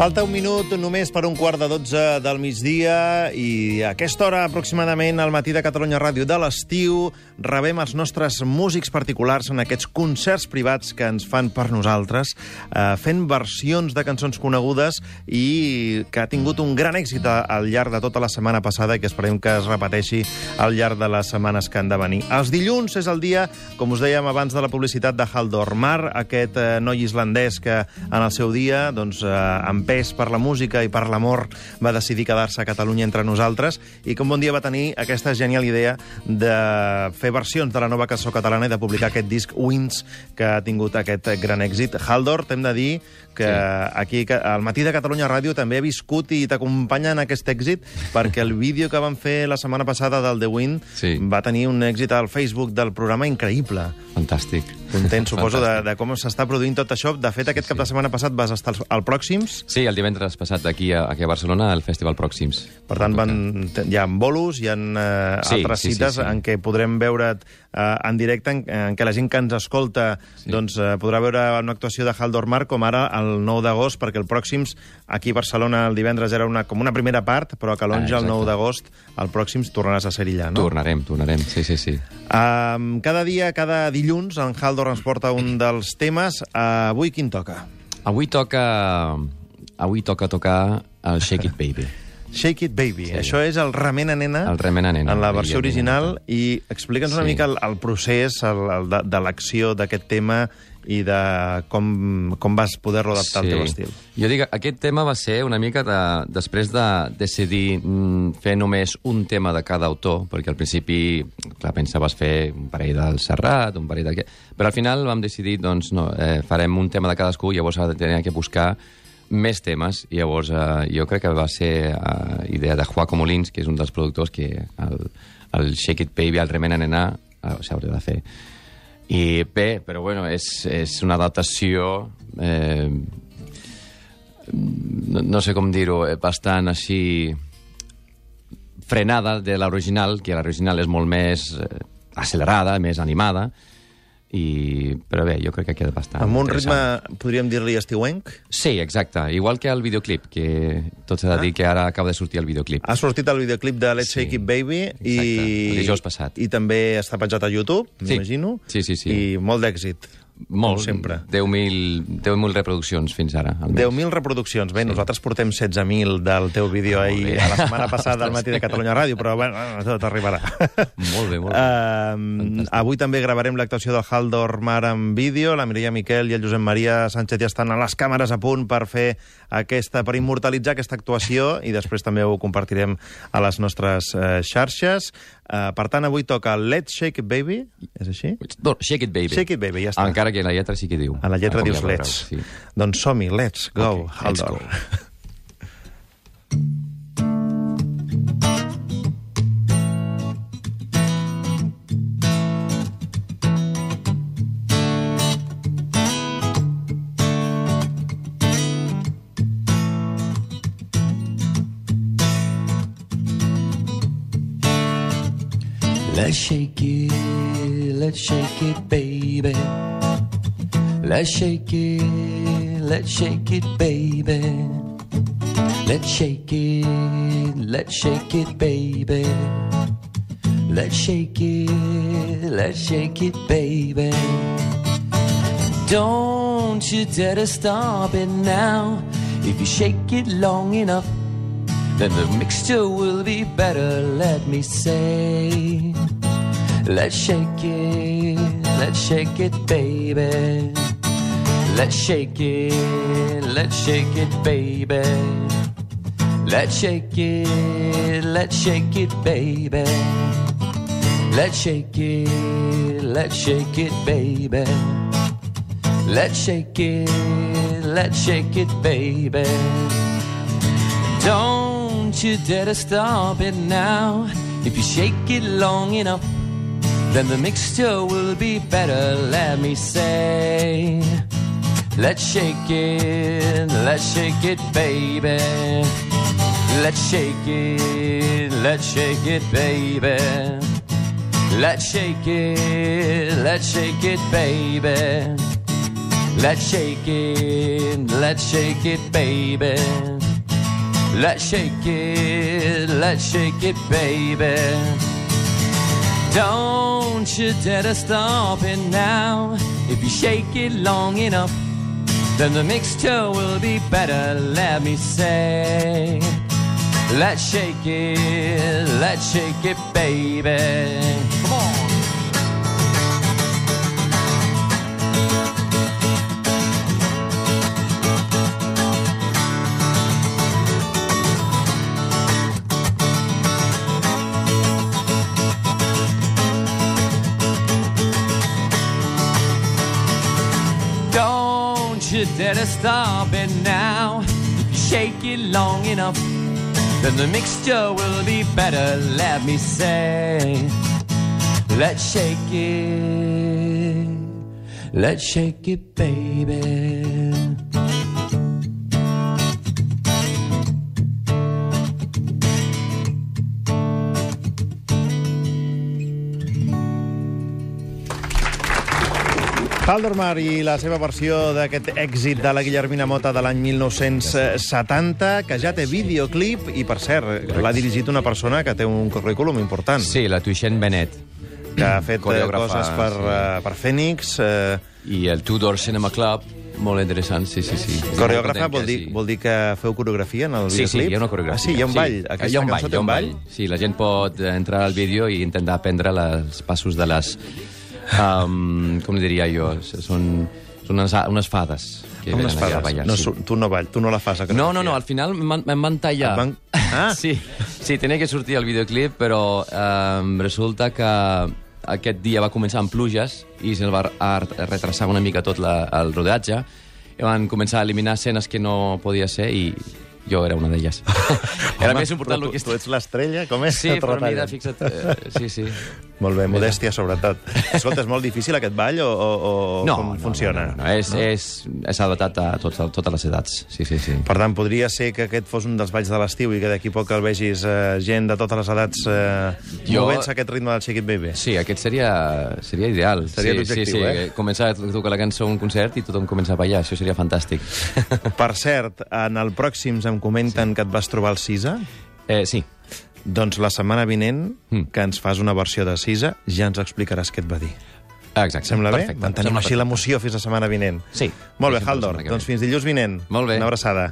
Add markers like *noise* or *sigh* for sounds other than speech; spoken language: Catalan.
Falta un minut només per un quart de 12 del migdia i a aquesta hora aproximadament al matí de Catalunya Ràdio de l'estiu rebem els nostres músics particulars en aquests concerts privats que ens fan per nosaltres, eh, fent versions de cançons conegudes i que ha tingut un gran èxit al llarg de tota la setmana passada i que esperem que es repeteixi al llarg de les setmanes que han de venir. Els dilluns és el dia, com us dèiem abans de la publicitat de Haldor Mar, aquest eh, noi islandès que en el seu dia doncs, eh, amb pes per la música i per l'amor va decidir quedar-se a Catalunya entre nosaltres i un bon dia va tenir aquesta genial idea de fer versions de la nova cançó catalana i de publicar aquest disc Wins que ha tingut aquest gran èxit. Haldor, t'hem de dir que sí. aquí al matí de Catalunya Ràdio també ha viscut i t'acompanya en aquest èxit perquè el vídeo que van fer la setmana passada del The Wind Sí. va tenir un èxit al Facebook del programa increïble. Fantàstic. Content, suposo, de, de com s'està produint tot això. De fet, aquest cap de setmana passat vas estar al- al Pròxims, Sí, el divendres passat aquí a, aquí a Barcelona, al Festival Pròxims. per tant, van, hi ha bolos, hi ha eh, Sí, altres sí, sí, cites sí. en què podrem veure eh, en directe, en, en què la gent que ens escolta Sí. doncs, eh, podrà veure una actuació de Haldor Mar, com ara el 9 d'agost, perquè el Pròxims, aquí a Barcelona, el divendres era una, com una primera part, però a Calonja, Ah, el 9 exacte. d'agost, el Pròxims tornaràs a ser allà, no? Tornarem, tornarem, sí, sí, sí. Um, cada dia, cada dilluns, en Haldor ens porta un dels temes. Uh, avui quin toca? Avui toca... Avui toca tocar el Shake It Baby. *laughs* Shake It Baby. Sí. Això és el Remena Nena. El Remena Nena, En la versió original. I explica'ns una Sí. mica el, el procés el, el de, de l'acció d'aquest tema i de com, com vas poder-lo adaptar al teu estil. Jo dic, aquest tema va ser una mica de, després de decidir mm, fer només un tema de cada autor, perquè al principi, clar, pensaves fer un parell del Serrat, un parell d'aquest... Però al final vam decidir, doncs, no, eh, farem un tema de cadascú, i llavors tenir que buscar més temes, i llavors eh, jo crec que va ser eh, idea de Juaco Molins, que és un dels productors que el, el Shake It Baby, el Remena Nena, eh, s'hauria de fer. I bé, però bueno, és, és una adaptació... Eh, no, no sé com dir-ho, eh, bastant així frenada de l'original, que l'original és molt més eh, accelerada, més animada, i... però bé, jo crec que queda bastant Amb un ritme, podríem dir-li estiuenc. Sí, exacte. Igual que el videoclip, que tot s'ha de Ah. dir que ara acaba de sortir el videoclip. Ha sortit el videoclip de Let's Sí. Shake It Baby i, Exacte, el dijous passat. i també està penjat a YouTube, Sí. m'imagino. Sí, sí, sí. I molt d'èxit. Molt, com sempre. 10.000 10 reproduccions fins ara. almenys. 10.000 reproduccions. Bé, sí. nosaltres portem 16.000 del teu vídeo Ah, molt ahir, bé. a la setmana passada al *laughs* matí de Catalunya Ràdio, però bueno, tot arribarà. *laughs* Molt bé, molt bé. Uh, avui també gravarem l'actuació del Haldor Mar en vídeo. La Mireia Miquel i el Josep Maria Sánchez ja estan a les càmeres a punt per fer aquesta, per immortalitzar aquesta actuació i després també ho compartirem a les nostres uh, xarxes. Uh, per tant, avui toca Let's Shake It Baby, és així? No, Shake It Baby. Shake It Baby, ja està. Encara que la lletra sí que diu. A la lletra Ah, dius ja Let's. Sí. Doncs som-hi, let's go, Ok, let's Haldor. go. *laughs* Let's shake it, let's shake it, baby. Let's shake it, let's shake it, baby. Let's shake it, let's shake it, baby. Let's shake it, let's shake it, baby. Don't you dare to stop it now. If you shake it long enough, then the mixture will be better, let me say. Let's shake it, let's shake it, baby. Let's shake it, let's shake it, baby. Let's shake it, let's shake it, baby. Let's shake it, let's shake it, baby. Let's shake it, let's shake it, baby. Don't you dare to stop it now. If you shake it long enough, then the mixture will be better, let me say. Let's shake it, let's shake it, baby. Let's shake it, let's shake it, baby. Let's shake it, let's shake it, baby. Let's shake it, let's shake it, baby. Let's shake it, let's shake it, baby. Don't you dare to stop it now. If you shake it long enough, then the mixture will be better, let me say. Let's shake it, let's shake it, baby. Come on. You stop it now. Shake it long enough, then the mixture will be better, let me say. Let's shake it, let's shake it, baby. Haldormar i la seva versió d'aquest èxit de la Guillermina Mota de l'any 1970, que ja té videoclip i, per cert, l'ha dirigit una persona que té un currículum important, Sí, la Tuixent Benet. que ha fet eh, coses per, sí. eh, per Fènix. Eh, I el Tudor Cinema Club, molt interessant, sí, sí, sí. coreògrafa vol dir, que vol dir que feu coreografia en el Sí, videoclip? sí, hi ha una coreografia. Ah, sí, hi ha un ball. Sí, Aquesta hi ha un ball, hi ha un ball. Sí, la gent pot entrar al vídeo i intentar aprendre els passos de les... Um, com diria jo? Són, són unes, unes fades que Unes venen allà a fades. ballar. No, sí. tu no ball, tu no la fas, No, no, no, al final em van, tallar. Van- Ah. *laughs* Sí, sí, tenia que sortir el videoclip, però um, resulta que aquest dia va començar amb pluges i se'l va retrasar una mica tot la, el rodatge i van començar a eliminar escenes que no podia ser i jo era una d'elles. *laughs* era Home, més important però el que tu, tu ets l'estrella, com és? Sí, però mira, fixa't... Eh, sí, sí. *laughs* Molt bé, modèstia, sobretot. Escolta, és molt difícil aquest ball o, o, o No, com no, funciona? No, no, no. És, és, és adaptat a tot, a totes les edats. Sí, sí, sí. Per tant, podria ser que aquest fos un dels balls de l'estiu i que d'aquí poc el vegis eh, gent de totes les edats eh, Jo- movent-se aquest ritme del Shake It Baby. Sí, aquest seria, seria ideal. Seria sí, l'objectiu, sí, sí. eh? Començar a tocar la cançó a un concert i tothom comença a ballar. Això seria fantàstic. Per cert, en el pròxims em comenten que et vas trobar el Sisa. eh, sí. Doncs la setmana vinent, Mm. que ens fas una versió de Sisa, ja ens explicaràs què et va dir. Exacte. Sembla bé? Perfecte. Mantenim Sembla així l'emoció fins la setmana vinent. Sí. Molt bé, Haldor. Doncs fins dilluns vinent. Molt bé. Una abraçada.